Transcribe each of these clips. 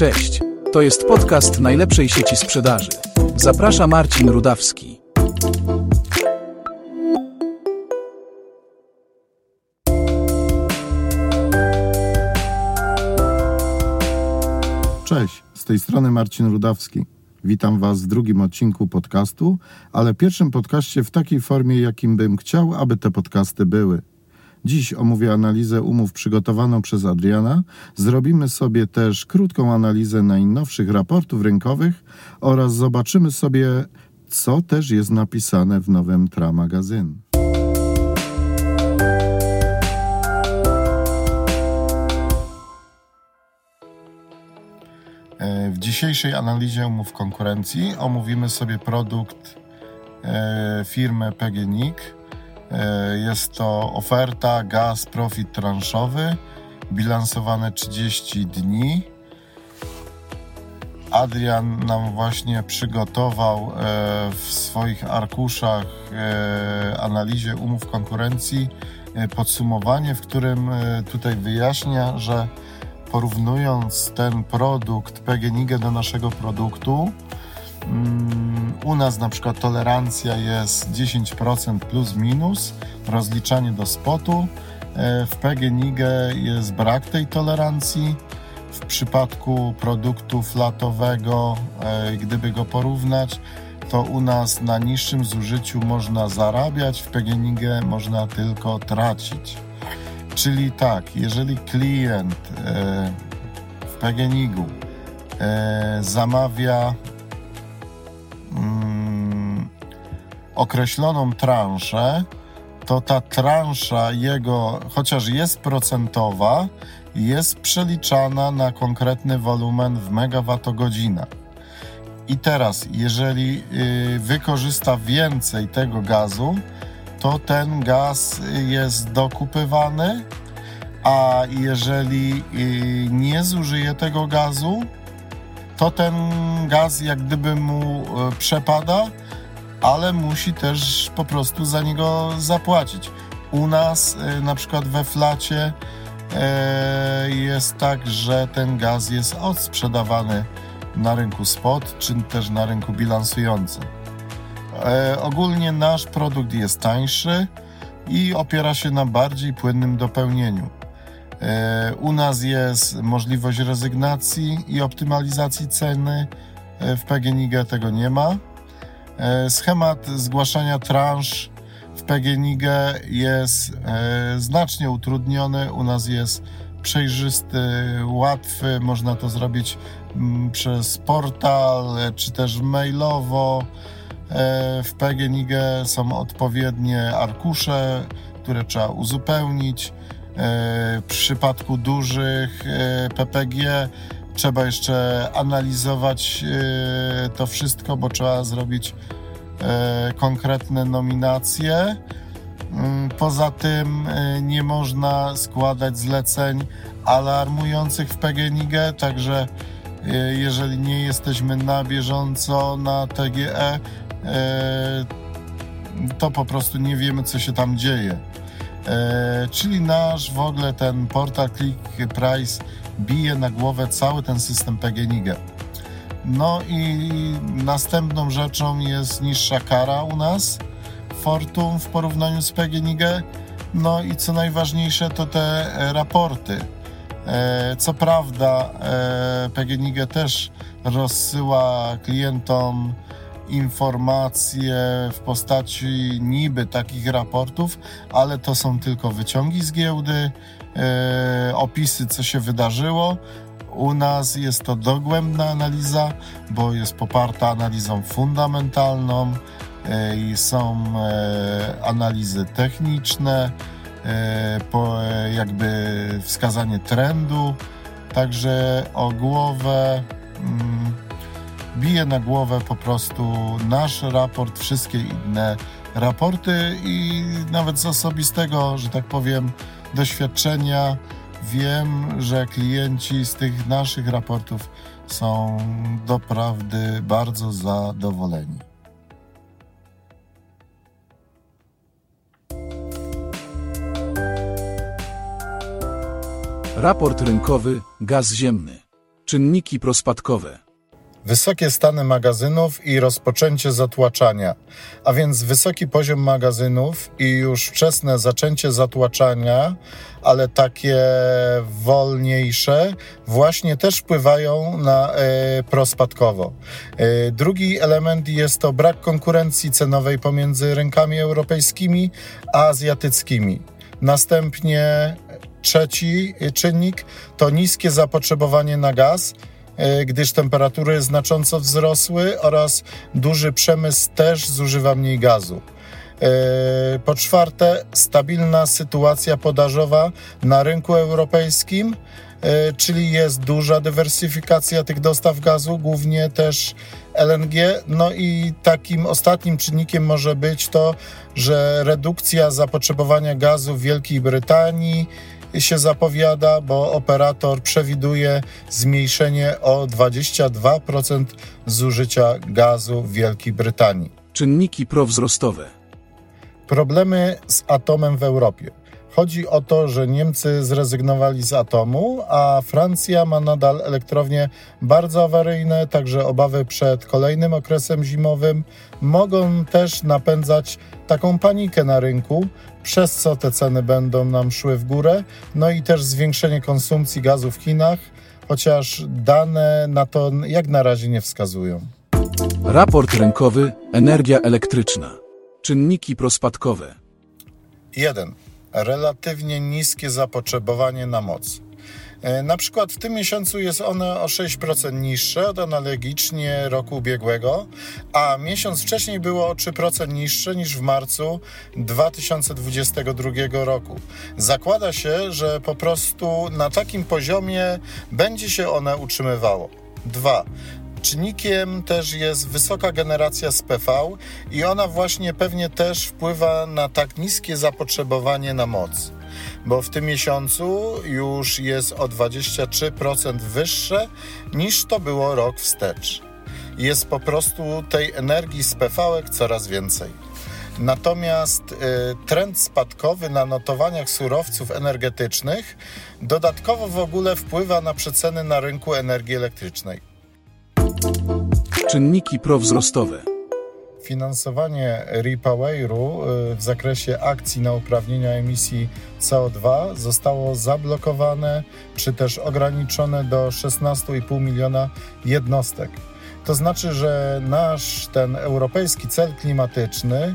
Cześć. To jest podcast najlepszej sieci sprzedaży. Zaprasza Marcin Rudawski. Cześć, z tej strony Marcin Rudawski. Witam Was w drugim odcinku podcastu, ale pierwszym podcaście w takiej formie, jakim bym chciał, aby te podcasty były. Dziś omówię analizę umów przygotowaną przez Adriana. Zrobimy sobie też krótką analizę najnowszych raportów rynkowych oraz zobaczymy sobie, co też jest napisane w nowym Tra Magazyn. E, W dzisiejszej analizie umów konkurencji omówimy sobie produkt e, firmy PGNiG. E, Jest to oferta gaz profit transzowy, bilansowane 30 dni. Adrian nam właśnie przygotował e, w swoich arkuszach e, analizie umów konkurencji podsumowanie, w którym tutaj wyjaśnia, że porównując ten produkt PGNiG do naszego produktu, mm, u nas na przykład tolerancja jest 10% plus minus, rozliczanie do spotu. E, W PGNiG jest brak tej tolerancji. W przypadku produktu flatowego, e, gdyby go porównać, to u nas na niższym zużyciu można zarabiać, w PGNiG można tylko tracić. Czyli tak, jeżeli klient e, w PGNiG-u e, zamawia określoną transzę, to ta transza jego, chociaż jest procentowa, jest przeliczana na konkretny wolumen w megawattogodzinach. I teraz, jeżeli y, wykorzysta więcej tego gazu, to ten gaz jest dokupywany, a jeżeli y, nie zużyje tego gazu, to ten gaz jak gdyby mu y, przepada, ale musi też po prostu za niego zapłacić. U nas y, na przykład we flacie e, jest tak, że ten gaz jest odsprzedawany na rynku spot, czy też na rynku bilansującym. E, ogólnie nasz produkt jest tańszy i opiera się na bardziej płynnym dopełnieniu. E, u nas jest możliwość rezygnacji i optymalizacji ceny. E, w PGNiG tego nie ma. E, schemat zgłaszania transz w PGNiG jest e, znacznie utrudniony. U nas jest przejrzysty, łatwy. Można to zrobić mm, przez portal e, czy też mailowo. W PGNiG są odpowiednie arkusze, które trzeba uzupełnić. W przypadku dużych PPG trzeba jeszcze analizować e, to wszystko, bo trzeba zrobić e, konkretne nominacje. Mm, Poza tym e, nie można składać zleceń alarmujących w PGNiG, także jeżeli nie jesteśmy na bieżąco na TGE, to po prostu nie wiemy, co się tam dzieje. Czyli nasz w ogóle ten portal Click Price bije na głowę cały ten system PGNiG. No i następną rzeczą jest niższa kara u nas Fortum w porównaniu z PGNiG. No i co najważniejsze to te e, raporty. E, Co prawda e, PGNiG też rozsyła klientom informacje w postaci niby takich raportów, ale to są tylko wyciągi z giełdy, opisy co się wydarzyło. U nas jest to dogłębna analiza, bo jest poparta analizą fundamentalną e, i są e, analizy techniczne, e, e, jakby wskazanie trendu. Także o głowę mm, bije na głowę po prostu nasz raport, wszystkie inne raporty i nawet z osobistego, że tak powiem, doświadczenia wiem, że klienci z tych naszych raportów są doprawdy bardzo zadowoleni. Raport rynkowy Gaz ziemny. Czynniki prospadkowe. Wysokie stany magazynów i rozpoczęcie zatłaczania, a więc wysoki poziom magazynów i już wczesne zaczęcie zatłaczania, ale takie wolniejsze, właśnie też wpływają na e, prospadkowo. E, drugi element jest to brak konkurencji cenowej pomiędzy rynkami europejskimi a azjatyckimi. Następnie trzeci czynnik to niskie zapotrzebowanie na gaz, gdyż temperatury znacząco wzrosły oraz duży przemysł też zużywa mniej gazu. E, po czwarte, stabilna sytuacja podażowa na rynku europejskim, e, czyli jest duża dywersyfikacja tych dostaw gazu, głównie też LNG. No i takim ostatnim czynnikiem może być to, że redukcja zapotrzebowania gazu w Wielkiej Brytanii się zapowiada, bo operator przewiduje zmniejszenie o 22% zużycia gazu w Wielkiej Brytanii. Czynniki prowzrostowe. Problemy z atomem w Europie. Chodzi o to, że Niemcy zrezygnowali z atomu, a Francja ma nadal elektrownie bardzo awaryjne, także obawy przed kolejnym okresem zimowym mogą też napędzać taką panikę na rynku, przez co te ceny będą nam szły w górę, no i też zwiększenie konsumpcji gazu w Chinach, chociaż dane na to jak na razie nie wskazują. Raport rynkowy Energia elektryczna. Czynniki prospadkowe. 1. Relatywnie niskie zapotrzebowanie na moc. E, Na przykład w tym miesiącu jest one o 6% niższe od analogicznie roku ubiegłego, a miesiąc wcześniej było o 3% niższe niż w marcu 2022 roku. Zakłada się, że po prostu na takim poziomie będzie się one utrzymywało. 2. Czynnikiem też jest wysoka generacja z PV i ona właśnie pewnie też wpływa na tak niskie zapotrzebowanie na moc, bo w tym miesiącu już jest o 23% wyższe niż to było rok wstecz. Jest po prostu tej energii z PV coraz więcej. Natomiast y, trend spadkowy na notowaniach surowców energetycznych dodatkowo w ogóle wpływa na przeceny na rynku energii elektrycznej. Czynniki prowzrostowe. Finansowanie Repoweru y, w zakresie akcji na uprawnienia emisji CO2 zostało zablokowane czy też ograniczone do 16,5 miliona jednostek. To znaczy, że nasz ten europejski cel klimatyczny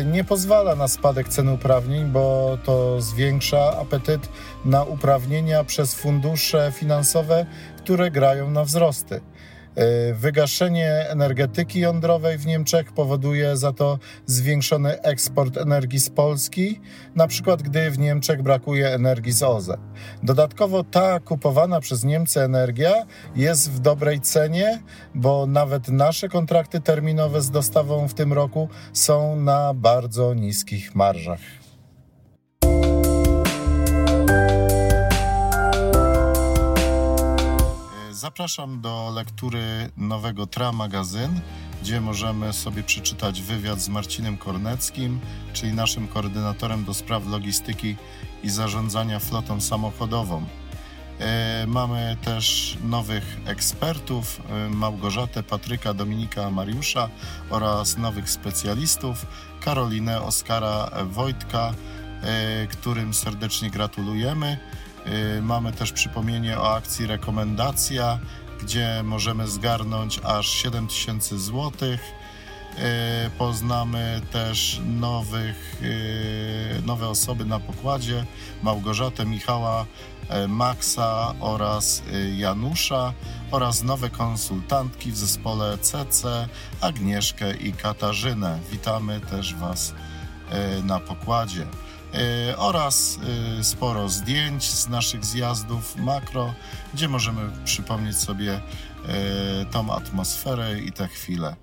y, nie pozwala na spadek cen uprawnień, bo to zwiększa apetyt na uprawnienia przez fundusze finansowe, które grają na wzrosty. E, Wygaszenie energetyki jądrowej w Niemczech powoduje za to zwiększony eksport energii z Polski, na przykład gdy w Niemczech brakuje energii z OZE. Dodatkowo ta kupowana przez Niemcy energia jest w dobrej cenie, bo nawet nasze kontrakty terminowe z dostawą w tym roku są na bardzo niskich marżach. Zapraszam do lektury nowego TRA magazyn, gdzie możemy sobie przeczytać wywiad z Marcinem Korneckim, czyli naszym koordynatorem do spraw logistyki i zarządzania flotą samochodową. E, Mamy też nowych ekspertów, e, Małgorzatę, Patryka, Dominika, Mariusza oraz nowych specjalistów, Karolinę, Oskara, Wojtka, e, którym serdecznie gratulujemy. Y, Mamy też przypomnienie o akcji Rekomendacja, gdzie możemy zgarnąć aż 7000 zł. Poznamy też nowych, y, nowe osoby na pokładzie: Małgorzatę, Michała, Maxa oraz y, Janusza oraz nowe konsultantki w zespole CC Agnieszkę i Katarzynę. Witamy też Was na pokładzie. E, oraz e, sporo zdjęć z naszych zjazdów makro, gdzie możemy przypomnieć sobie e, tą atmosferę i te chwile.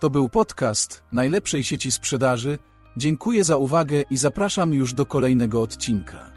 To był podcast najlepszej sieci sprzedaży. Dziękuję za uwagę i zapraszam już do kolejnego odcinka.